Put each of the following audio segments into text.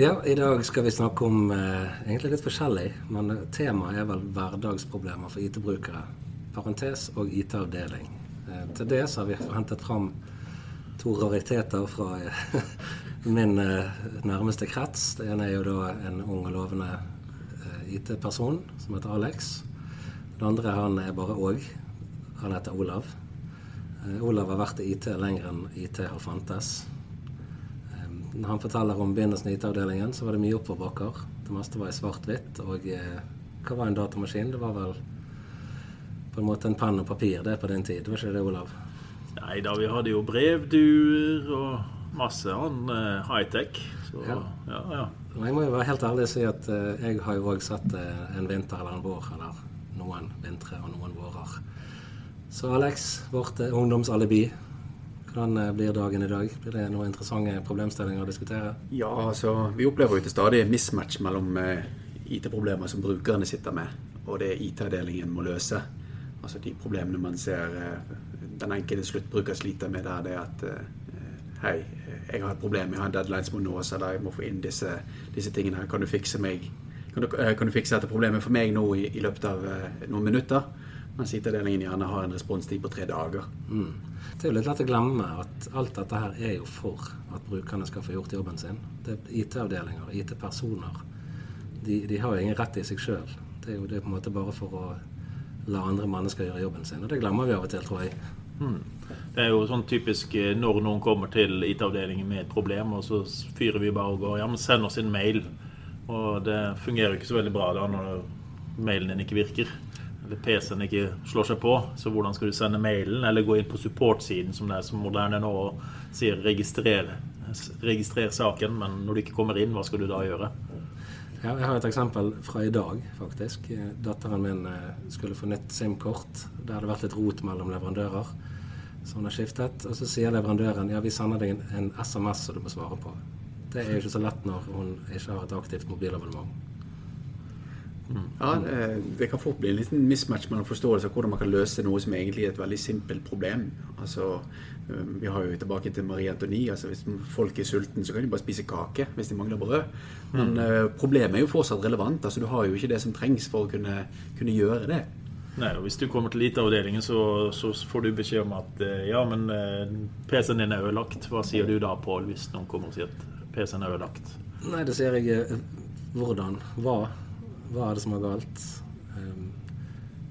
Ja, i dag skal vi snakke om eh, egentlig litt forskjellig, men temaet er vel hverdagsproblemer for IT-brukere. Parentes og IT-avdeling. Eh, til det så har vi hentet fram to rariteter fra eh, min eh, nærmeste krets. Det ene er jo da en ung og lovende eh, IT-person som heter Alex. Den andre han er bare Åg. Han heter Olav. Eh, Olav har vært i IT lenger enn IT har fantes. Når han forteller om begynnelsen i IT-avdelingen, så var det mye oppoverbakker. Det meste var i svart-hvitt. Og eh, hva var en datamaskin? Det var vel på en måte en penn og papir det på din tid. Var ikke det, Olav? Nei da, vi hadde jo brevduer og masse annen eh, high-tech. Så Ja. ja, ja. Jeg må jo være helt ærlig og si at eh, jeg har jo òg sett eh, en vinter eller en vår, eller noen vintre og noen vårer. Så Alex, vårt ungdomsalibi. Hvordan eh, blir dagen i dag? Blir det noen interessante problemstillinger å diskutere? Ja, altså, vi opplever jo til stadig mismatch mellom eh, IT-problemer som brukerne sitter med, og det IT-avdelingen må løse. Altså de problemene man ser eh, den enkelte sluttbruker sliter med der, det er at Hei, jeg har et problem, jeg har en deadline som må nås, eller jeg må få inn disse, disse tingene her. Kan du fikse meg? Kan du, kan du fikse dette problemet for meg nå i, i løpet av noen minutter? Mens IT-avdelingen gjerne har en responstid på tre dager. Mm. Det er jo litt lett å glemme at alt dette her er jo for at brukerne skal få gjort jobben sin. Det er IT-avdelinger, IT-personer. De, de har jo ingen rett i seg sjøl. Det er jo det er på en måte bare for å la andre mennesker gjøre jobben sin. Og det glemmer vi av og til, tror jeg. Det er jo sånn typisk eh, når noen kommer til IT-avdelingen med et problem, og så fyrer vi bare og går Ja, men send oss en mail. Og det fungerer jo ikke så veldig bra da når mailen din ikke virker. Eller PC-en ikke slår seg på. Så hvordan skal du sende mailen? Eller gå inn på support-siden, som det er som moderne nå, og sier 'registrer, registrer saken', men når du ikke kommer inn, hva skal du da gjøre? Ja, jeg har et eksempel fra i dag, faktisk. Datteren min eh, skulle få nytt SIM-kort. Det hadde vært litt rot mellom leverandører. Så hun har skiftet. Og så sier leverandøren ja, vi sender deg en, en SMS som du må svare på. Det er jo ikke så lett når hun ikke har et aktivt mobilabonnement. Ja, det, det kan fort bli en liten mismatch mellom forståelse av hvordan man kan løse noe som egentlig er et veldig simpelt problem. Altså, Vi har jo tilbake til Marie Antonie. altså Hvis folk er sultne, så kan de bare spise kake hvis de mangler brød. Men mm. problemet er jo fortsatt relevant. altså Du har jo ikke det som trengs for å kunne, kunne gjøre det. Nei, og Hvis du kommer til IT-avdelingen, så, så får du beskjed om at eh, ja, men eh, PC-en din er ødelagt. Hva sier du da, Pål, hvis noen kommer og sier at PC-en er ødelagt? Nei, det sier jeg eh, hvordan. Hva? Hva er det som er galt? Um,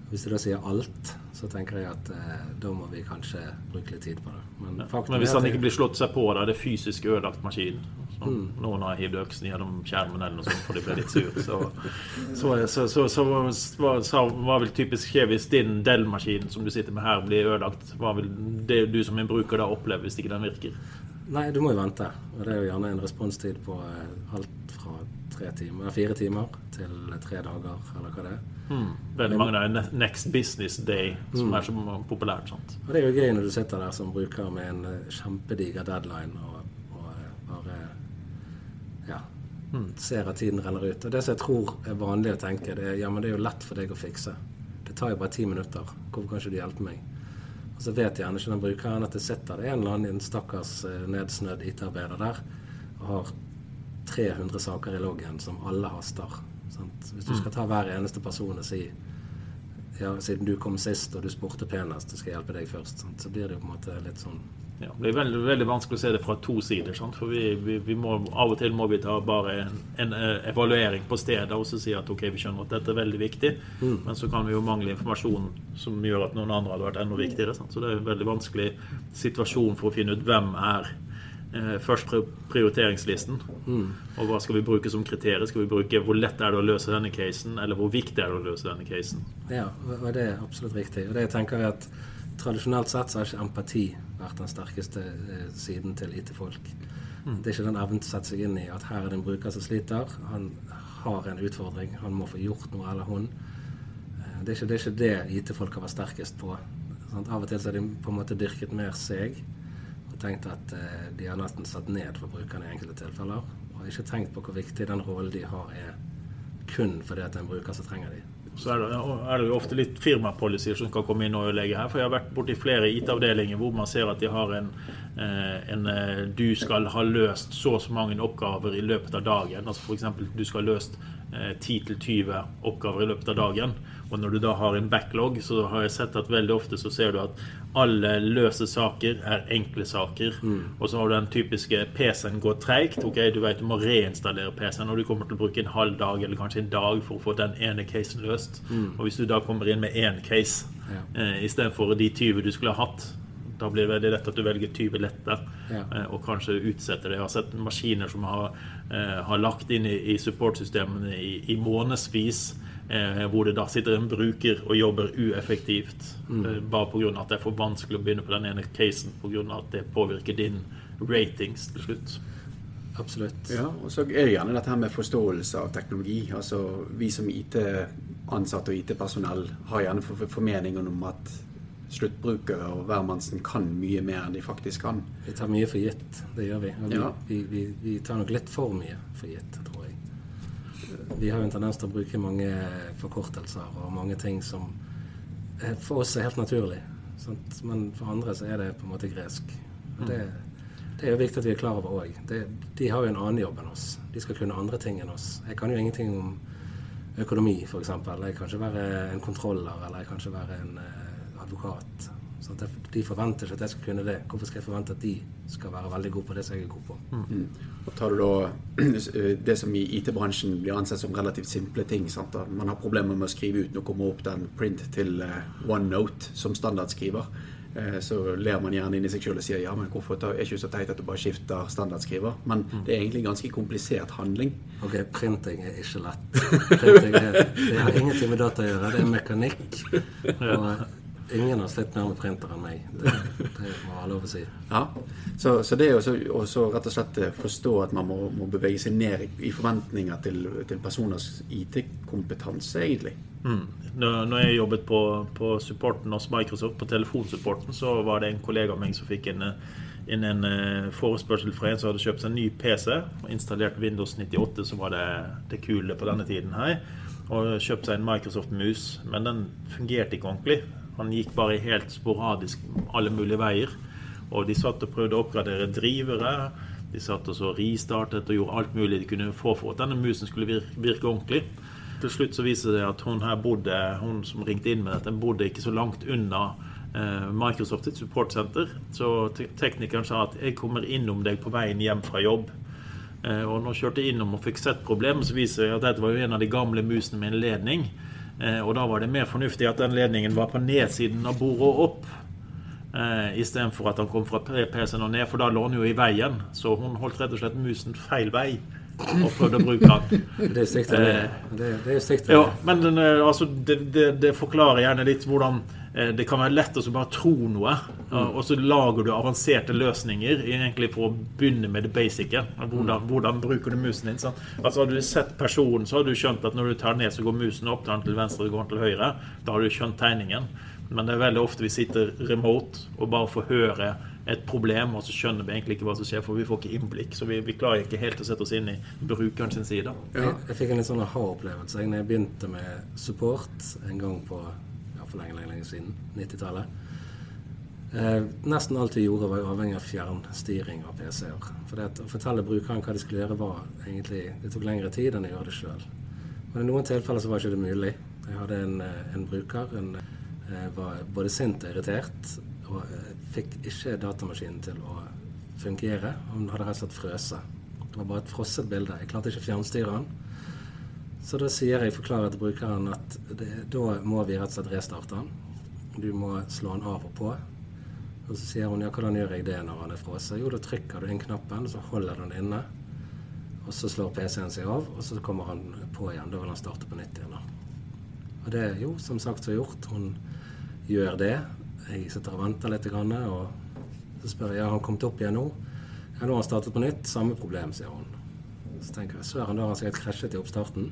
hvis du da sier alt, så tenker jeg at eh, da må vi kanskje bruke litt tid på det. Men, ja, Men hvis han ikke blir slått seg på, da er det fysisk ødelagt maskin. Så Noen har hivd øksen gjennom skjermen eller noe sånt, for de ble litt sur. Så, så, så, så, så, hva, så hva vil typisk skje hvis din Dell-maskin som du sitter med her, blir ødelagt? Hva vil det du som en bruker da oppleve hvis ikke den virker? Nei, du må jo vente. Og det er jo gjerne en responstid på eh, alt fra tre timer, fire timer til tre dager, eller hva det er. Mm. Veldig mange der, Next Business Day, som er så populært. sant? Og det er jo gøy når du sitter der som bruker med en eh, kjempediger deadline og, og eh, bare ja, ser at tiden renner ut. Og det som jeg tror er vanlig å tenke, det er ja, men det er jo lett for deg å fikse. Det tar jo bare ti minutter. Hvorfor kan ikke du hjelpe meg? Og så vet gjerne ikke den brukeren at det sitter en eller annen stakkars eh, nedsnødd IT-arbeider der og har 300 saker i loggen som alle haster. Sant? Hvis du skal ta hver eneste person og si ja, siden du kom sist og du spurte penest, skal jeg hjelpe deg først. Sant? Så blir det jo på en måte litt sånn Ja, det blir veldig, veldig vanskelig å se det fra to sider. Sant? For vi, vi, vi må, Av og til må vi ta bare en, en eh, evaluering på stedet og så si at ok, vi skjønner at dette er veldig viktig, men så kan vi jo mangle informasjon som gjør at noen andre hadde vært enda viktigere. Sant? Så det er en veldig vanskelig situasjon for å finne ut hvem er først prioriteringslisten. prioriteringslisten. Og hva skal vi bruke som kriterier? Skal vi bruke Hvor lett er det å løse denne casen, eller hvor viktig er det å løse denne casen? Ja, og det er absolutt riktig. Og det tenker vi at Tradisjonelt sett så har ikke empati vært den sterkeste eh, siden til IT-folk. Det er ikke den evnen til å sette seg inn i at her er det en bruker som sliter. Han har en utfordring, han må få gjort noe, eller hun. Eh, Det er ikke det, det IT-folk har vært sterkest på. Sånn, Av og til så har de på en måte dyrket mer seg tenkt at eh, de har nesten satt ned for brukerne i enkelte tilfeller. Og ikke tenkt på hvor viktig den rollen de har, er kun fordi at en bruker som trenger de. Så er det, er det jo ofte litt firmapolicyer som skal komme inn og ødelegge her. For jeg har vært borti flere IT-avdelinger hvor man ser at de har en, eh, en, eh, Du skal ha løst så og så mange oppgaver i løpet av dagen. Altså F.eks. du skal ha løst 10-20 eh, oppgaver i løpet av dagen. Og når du da har en backlog, så har jeg sett at veldig ofte så ser du at alle løse saker er enkle saker. Mm. Og så har du den typiske PC-en går treigt. Ok, du vet du må reinstallere PC-en, og du kommer til å bruke en halv dag eller kanskje en dag for å få den ene casen løst. Mm. Og hvis du da kommer inn med én case ja. eh, istedenfor de 20 du skulle ha hatt, da blir det veldig lett at du velger 20 lette ja. Eh, og kanskje utsetter det. Jeg har sett maskiner som har, eh, har lagt inn i, i supportsystemene i, i månedsvis. Eh, hvor det da sitter en bruker og jobber ueffektivt. Mm. Eh, bare pga. at det er for vanskelig å begynne på den ene casen pga. at det påvirker din ratings til slutt. Absolutt. Ja, og så er det gjerne dette her med forståelse av teknologi. Altså Vi som IT-ansatte og IT-personell har gjerne formeningen om at sluttbrukere og hvermannsen kan mye mer enn de faktisk kan. Vi tar mye for gitt. Det gjør vi. Vi, ja. vi, vi, vi, tar nok litt for mye for gitt, tror jeg. Vi har jo en tendens til å bruke mange forkortelser og mange ting som for oss er helt naturlig. Sant? Men for andre så er det på en måte gresk. Og det, det er jo viktig at vi er klar over òg. De har jo en annen jobb enn oss. De skal kunne andre ting enn oss. Jeg kan jo ingenting om økonomi, f.eks. Jeg kan ikke være en kontroller, eller jeg kan ikke være en eh, advokat. at de forventer ikke at jeg skal kunne det. Hvorfor skal jeg forvente at de skal være veldig gode på det som jeg er god på? Mm. Og tar du da det som i IT-bransjen blir ansett som relativt simple ting. Sant? Man har problemer med å skrive ut noe, komme opp den print til eh, OneNote som standardskriver. Eh, så ler man gjerne inni seg sjøl og sier ja, men hvorfor er ikke så teit at du bare skifter standardskriver? Men mm. det er egentlig en ganske komplisert handling. Ok, printing er ikke lett. Printing er, det har ingenting med data å gjøre, det er mekanikk. Og Ingen har slitt mer med printer enn meg. Det, det må være lov å si. Ja, Så, så det også rett og slett eh, forstå at man må, må bevege seg ned i, forventninger til, til personers IT-kompetanse, egentlig. Mm. Når jeg jobbet på, på, supporten hos Microsoft, på telefonsupporten, så var det en kollega av meg som fikk en, inn en eh, forespørsel fra en som hadde kjøpt seg en ny PC og installert Windows 98, som var det, det kule på denne tiden her. Og kjøpt seg en Microsoft-mus, men den fungerte ikke ordentlig. Han gikk bare helt sporadisk alle mulige veier. Og de satt og prøvde å oppgradere drivere. De satt og så ristartet og gjorde alt mulig de kunne få for at denne musen skulle virke, virke ordentlig. Til slutt så viser det at hun her bodde, hun som ringte inn med dette, bodde ikke så langt unna eh, Microsoft sitt supportsenter. Så teknikeren sa at 'jeg kommer innom deg på veien hjem fra jobb'. Eh, og når jeg kjørte innom og fikk sett problemet, så viser det at dette var jo en av de gamle musene med en ledning. Eh, og da var det mer fornuftig at den ledningen var på nedsiden av bordet og opp. Eh, Istedenfor at han kom fra PC-en og ned, for da lå han jo i veien. Så hun holdt rett og slett musen feil vei og prøvde å bruke den. Det er stygt. Det er. Ja, men den, eh, altså, det, det, det, forklarer gjerne litt hvordan Eh, det kan være lett å bare tro noe, mm. og så lager du avanserte løsninger egentlig for å begynne med det basice. Hvordan, mm. hvordan bruker du musen din? Sant? Altså Hadde du sett personen, så hadde du skjønt at når du tar ned, så går musen opp, tar den til venstre, går den til høyre. Da har du skjønt tegningen. Men det er veldig ofte vi sitter remote og bare får høre et problem, og så skjønner vi egentlig ikke hva som skjer, for vi får ikke innblikk. Så vi, vi klarer ikke helt å sette oss inn i brukeren sin side. Ja. Jeg, jeg fikk en litt sånn aha-opplevelse da jeg begynte med support en gang på for lenge, lenge, lenge siden. 90-tallet. Eh, nesten alt vi gjorde, var avhengig av fjernstyring av PC-er. For det å fortelle brukeren hva de skulle gjøre, var egentlig Det tok lengre tid enn å gjøre det sjøl. Men i noen tilfeller så var ikke det mulig. Jeg hadde en, eh, en bruker. En eh, var både sint og irritert. Og eh, fikk ikke datamaskinen til å fungere. Hun hadde rett og slett frøse. Det var bare et frosset bilde. Jeg klarte ikke å fjernstyre han. Så da sier jeg, forklarer til brukeren at det, da må vi rett og slett restarte den. Du må slå den av og på. Og så sier hun ja, hvordan gjør jeg det når han er frosset? Jo, da trykker du inn knappen, så holder du den inne. Og så slår PC-en seg av, og så kommer han på igjen. Da vil han starte på nytt igjen. Og det er jo som sagt så gjort. Hun gjør det. Jeg sitter og venter litt, og så spør jeg ja, han kommet opp igjen nå. Ja, nå har han startet på nytt. Samme problem, sier hun. Så tenker jeg søren, da har han sikkert krasjet i oppstarten.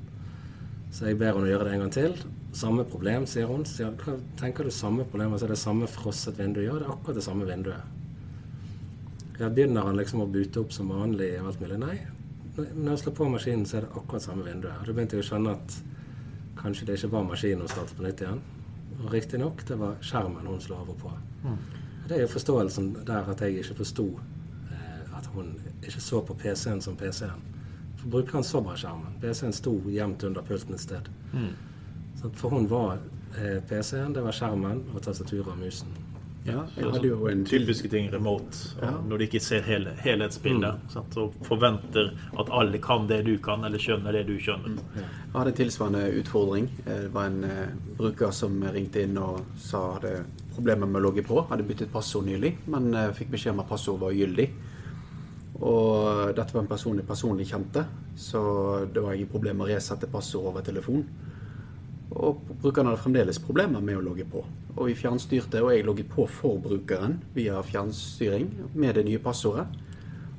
Så jeg ber henne gjøre det en gang til. Samme problem, sier hun. Sier, tenker du samme problem? Altså, det samme frosset vindu? Ja, det er akkurat det samme vinduet. Ja, begynner han liksom å bute opp som vanlig og alt mulig? Nei. Når jeg slår på maskinen, så er det akkurat samme vinduet. Og da begynte jeg å skjønne at kanskje det ikke var maskinen hun startet på nytt igjen. Og riktignok, det var skjermen hun slo og på. Det er jo forståelsen der at jeg ikke forsto eh, at hun ikke så på PC-en som PC-en. For han så bare skjermen. PC-en sto gjemt under pulten et sted. Mm. for hun var eh, PC-en, det var skjermen og tastaturet og musen. Ja, jeg hadde jo en Typiske ting remote. Ja. Når du ikke ser hele, helhetsbildet. sant, Og forventer at alle kan det du kan, eller skjønner det du skjønner. Jeg hadde en tilsvarende utfordring. Eh, Det var en uh, bruker som ringte inn og sa hadde problemer med å logge på. Hadde byttet passord nylig, men uh, fikk beskjed om at passord var ugyldig. Og dette var en person jeg personlig kjente, så det var ingen problem å resette passord over telefon. Og brukeren hadde fremdeles problemer med å logge på. Og vi fjernstyrte, og jeg logget på for brukeren via fjernstyring med det nye passordet.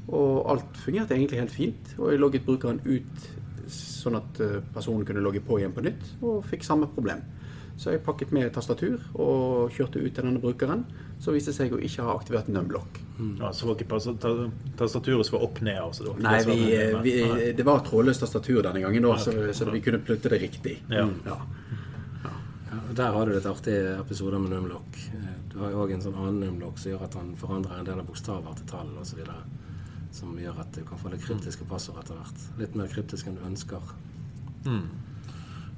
Og alt fungerte egentlig helt fint. Og jeg logget brukeren ut sånn at eh, personen kunne logge på igjen på nytt, og fikk samme problem. Så jeg pakket med tastatur og kjørte ut til denne brukeren. Så viste det seg å ikke ha aktivert numlock. Ja, så var ikke tastaturet som var opp ned? Altså, det var Nei, vi, ned, vi, det var trådløst tastatur denne gangen, da, så, så vi kunne plutte det riktig. Ja. Ja. Ja, Der har du litt artige episoder med numlock. Eh, Du har jo òg en sånn annen numlock som gjør at han forandrer en del av bokstaver til tall osv. Som gjør at du kan få litt kryptiske passord etter hvert. Litt mer kryptisk enn du ønsker.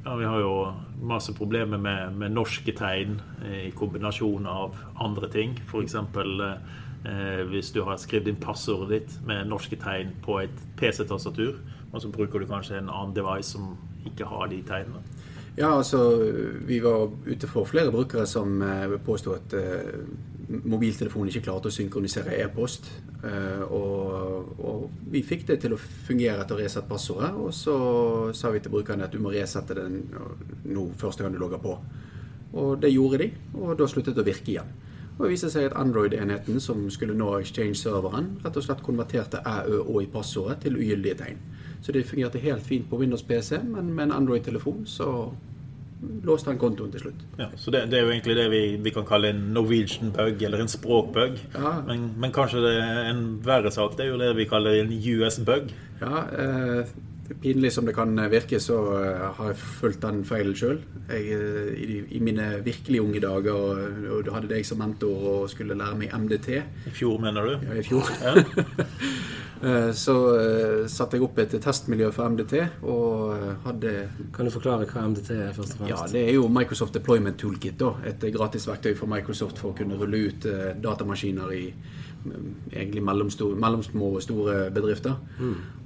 Ja, Vi har jo masse problemer med, med norske tegn eh, i kombinasjon av andre ting. F.eks. Eh, hvis du har skrevet inn passordet ditt med norske tegn på et PC-tastatur, og så bruker du kanskje en annen device som ikke har de tegnene. Ja, altså Vi var ute for flere brukere som eh, påsto at eh, mobiltelefonen ikke klarte å synkronisere e-post. Eh, og, og vi fikk det til å fungere etter å resette passordet. Og så sa vi til brukerne at du må resette den nå første gang du logger på. Og det gjorde de, og da sluttet det å virke igjen. Og det viste seg at Android-enheten som skulle nå Exchange-serveren, rett og slett konverterte æ, å i passordet til ugyldige tegn. Så det fungerte helt fint på Windows PC, men med en Android-telefon så låste han kontoen til slutt. Ja, så det, det er jo egentlig det vi, vi kan kalle en Norwegian bug, eller en språkbug. Ja. Men, men kanskje det er en verre sak. Det er jo det vi kaller en US bug. Ja, eh, pinlig som det kan virke, så eh, har jeg fulgt den feilen sjøl. I, I mine virkelig unge dager, og, og du hadde deg som mentor og skulle lære meg MDT I fjor, mener du? ja, i fjor, Ja. eh, så eh, satte jeg opp et testmiljø for MDT og eh, hadde Kan du forklare hva MDT er, først og fremst? Ja, det er jo Microsoft Deployment Toolkit. da, Et gratisverktøy for Microsoft for å kunne rulle ut eh, datamaskiner i mm, egentlig mellomstore, mellomsmå og store bedrifter.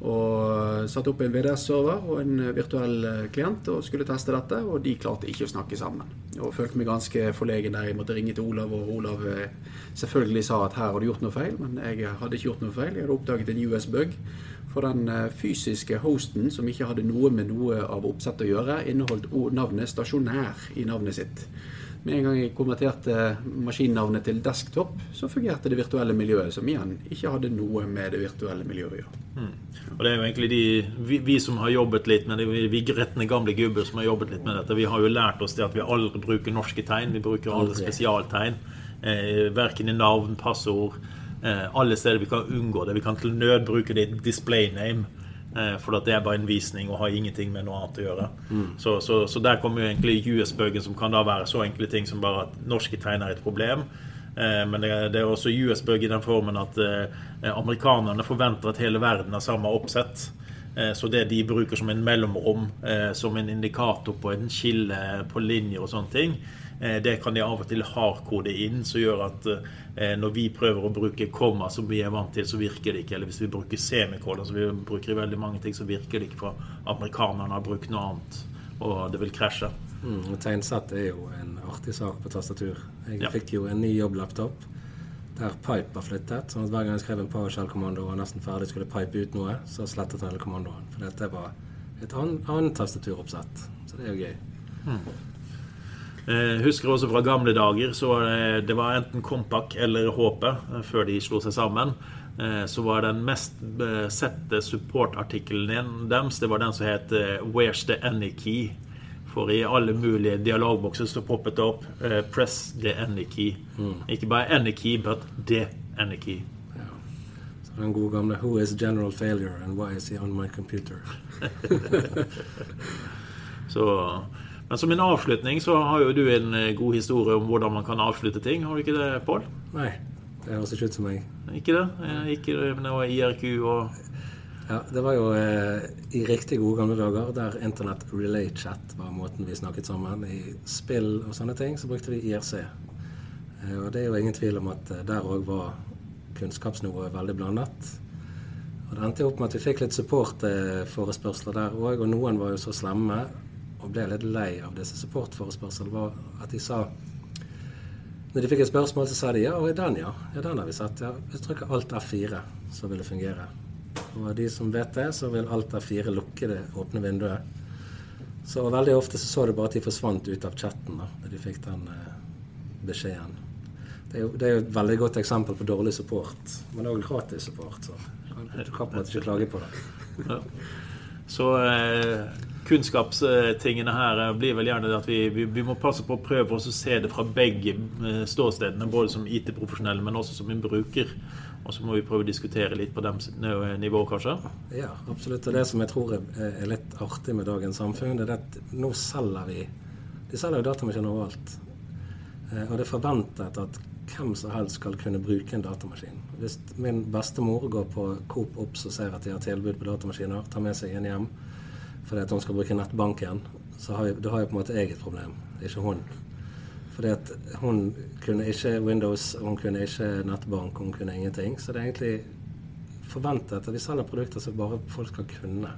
Og satte opp en VDS-server og en eh, virtuell eh, klient og skulle teste dette, og de klarte ikke å snakke sammen. Og følte meg ganske forlegen der. Jeg måtte ringe til Olav, og Olav eh, selvfølgelig sa at her har du gjort noe feil, men jeg hadde ikke gjort noe feil. Jeg hadde oppdaget en US-bug. For den fysiske hosten, som ikke hadde noe med noe av oppsettet å gjøre, inneholdt navnet 'stasjonær' i navnet sitt. Med en gang jeg konverterte maskinnavnet til desktop, så fungerte det virtuelle miljøet, som igjen ikke hadde noe med det virtuelle miljøet å gjøre. Og det er jo egentlig de, vi, vi som har jobbet litt med det, vi, vi gretne gamle gubber som har jobbet litt med dette, vi har jo lært oss det at vi aldri bruker norske tegn. Vi bruker alle Aldri. spesialtegn. Eh, verken i navn, passord. Eh, alle steder vi kan unngå det. Vi kan til nød bruke det i display name. Eh, for det er bare en visning og har ingenting med noe annet å gjøre. Så, så, så der kommer jo egentlig US-buggen, som kan da være så enkle ting som bare at norske tegn er et problem. Eh, Men det det er også US-bug i den formen at eh, amerikanerne forventer at hele verden har samme oppsett. Eh, Så det de bruker som en mellomrom, eh, som en indikator på en skille på linjer og sånne ting, det kan de av og til hardkode inn, som gjør at eh, når vi prøver å bruke komma som vi er vant til, så virker det ikke. Eller hvis vi bruker semikolon, som vi bruker i veldig mange ting, så virker det ikke. For amerikanerne har brukt noe annet, og det vil krasje. Mm, og Tegnsett er jo en artig sak på tastatur. Jeg Ja. fikk jo en ny jobblaptop der pipe var flyttet. sånn at hver gang jeg skrev en PowerShell-kommando og nesten ferdig skulle pipe ut noe, så slettet jeg hele kommandoen. For dette var et annet, annet tastaturoppsett. Så det er jo gøy. Eh, husker også fra gamle dager så var det, det var enten Kompak eller HP eh, før de slo seg sammen. Eh, så var den mest eh, sette supportartikkelen deres det var den som het eh, 'Where's the any key?' For i alle mulige dialogbokser så poppet det opp eh, 'Press the any key'. Ikke bare 'any key', but 'the any key'. Ja. Så den gode gamle 'Who is general failure and why is he on my computer?' Så, Men som en avslutning så har jo du en eh, god historie om hvordan man kan avslutte ting. Har du ikke det, Pål? Nei, det høres ikke ut som meg. Ikke det? Eh, Ikke det med IRQ og Ja, Det var jo eh, i riktig gode gamle dager der Internett Relay Chat var måten vi snakket sammen. I spill og sånne ting så brukte vi IRC. Eh, og det er jo ingen tvil om at der òg var kunnskapsnivået veldig blandet. Og det endte jo opp med at vi fikk litt supportforespørsler der òg, og noen var jo så slemme og ble litt lei av disse supportforespørslene, var at de sa Når de fikk et spørsmål, så sa de ja, og i den, ja. Ja, den har vi satt, Ja, hvis du trykker alt F4, så vil det fungere. Og de som vet det, så vil alt F4 lukke det åpne vinduet. Så veldig ofte så, så du bare at de forsvant ut av chatten da når de fikk den eh, beskjeden. Det er, jo, det er jo et veldig godt eksempel på dårlig support, men òg gratis support. Så du kan på en måte ikke klage på det. Så eh, kunnskapstingene her eh, blir vel gjerne at vi, vi, vi må passe på å prøve oss å se det fra begge eh, ståstedene, både som IT-profesjonelle, men også som en bruker. Og så må vi prøve å diskutere litt på dem nivå- kanskje. Ja, absolutt. Og det som jeg tror er, litt artig med dagens samfunn, det er at nå selger vi De selger jo datamaskiner overalt. Og det er forventet at hvem som helst skal kunne bruke en datamaskin. Hvis min bestemor går på Coop Ops og ser at de har tilbud på datamaskiner, tar med seg en hjem fordi at hun skal bruke nettbanken, så har jeg, da har jeg på en måte jeg et problem, ikke hun. Fordi at hun kunne ikke Windows, hun kunne ikke nettbank, hun kunne ingenting. Så det er egentlig forventet at vi selger produkter som bare folk skal kunne.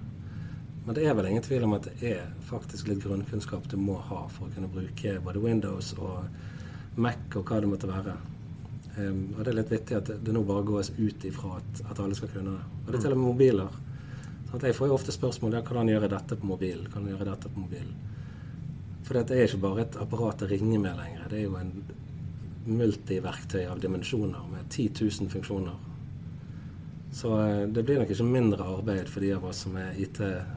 Men det er vel ingen tvil om at det er faktisk litt grunnkunnskap du må ha for å kunne bruke både Windows og Mac og hva det måtte være. Um, og det er litt vittig at det, nå bare gås ut ifra at, at alle skal kunne det. Og det er til og med mobiler. Sånn jeg får jo ofte spørsmål ja, hvordan gjøre dette på mobil. Kan gjøre dette på mobil? For det er ikke bare et apparat å ringe med lenger. Det er jo en multiverktøy av dimensjoner med 10 000 funksjoner. Så eh, det blir nok ikke mindre arbeid for de av oss som er IT eh,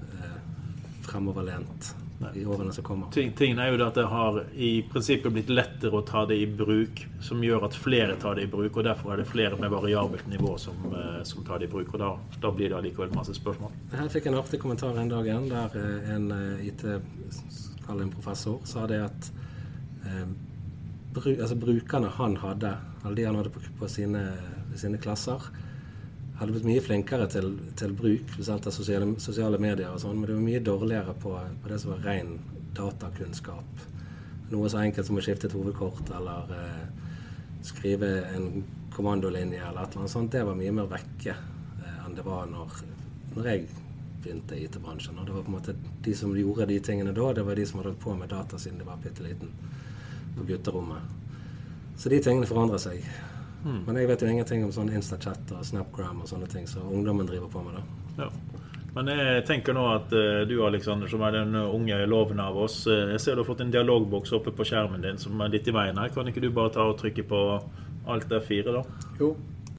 i årene som kommer. Ting, tingen er jo det at det har i prinsippet blitt lettere å ta det i bruk, som gjør at flere tar det i bruk. og Derfor er det flere med variabelt nivå som, eh, som tar det i bruk. og Da, da blir det allikevel masse spørsmål. Her fikk jeg en artig kommentar en dag igjen der eh, en eh, IT kall en professor sa det at eh, bru, altså brukerne han hadde, alle de han hadde på, på sine, sine klasser, hadde blitt mye flinkere til, til bruk, av sosiale, sosiale medier og sånn, men det var mye dårligere på, på det som var ren datakunnskap. Noe så enkelt som å skifte et hovedkort eller eh, skrive en kommandolinje eller et eller annet sånt, det var mye mer vekke eh, enn det var når, når jeg begynte i IT-bransjen. Og det var på en måte de som gjorde de tingene da, det var de som hadde holdt på med data siden de var bitte liten på gutterommet. Så de tingene forandrer seg. Hmm. Men jeg vet jo ingenting om sånn Instachat og Snapgram og sånne ting som ungdommen driver på med. da. Ja. Men jeg tenker nå at eh, du Alexander, som er den unge loven av oss eh, Jeg ser du har fått en dialogboks oppe på skjermen din som er litt i veien her. Kan ikke du bare ta og trykke på alt F4, da? Jo,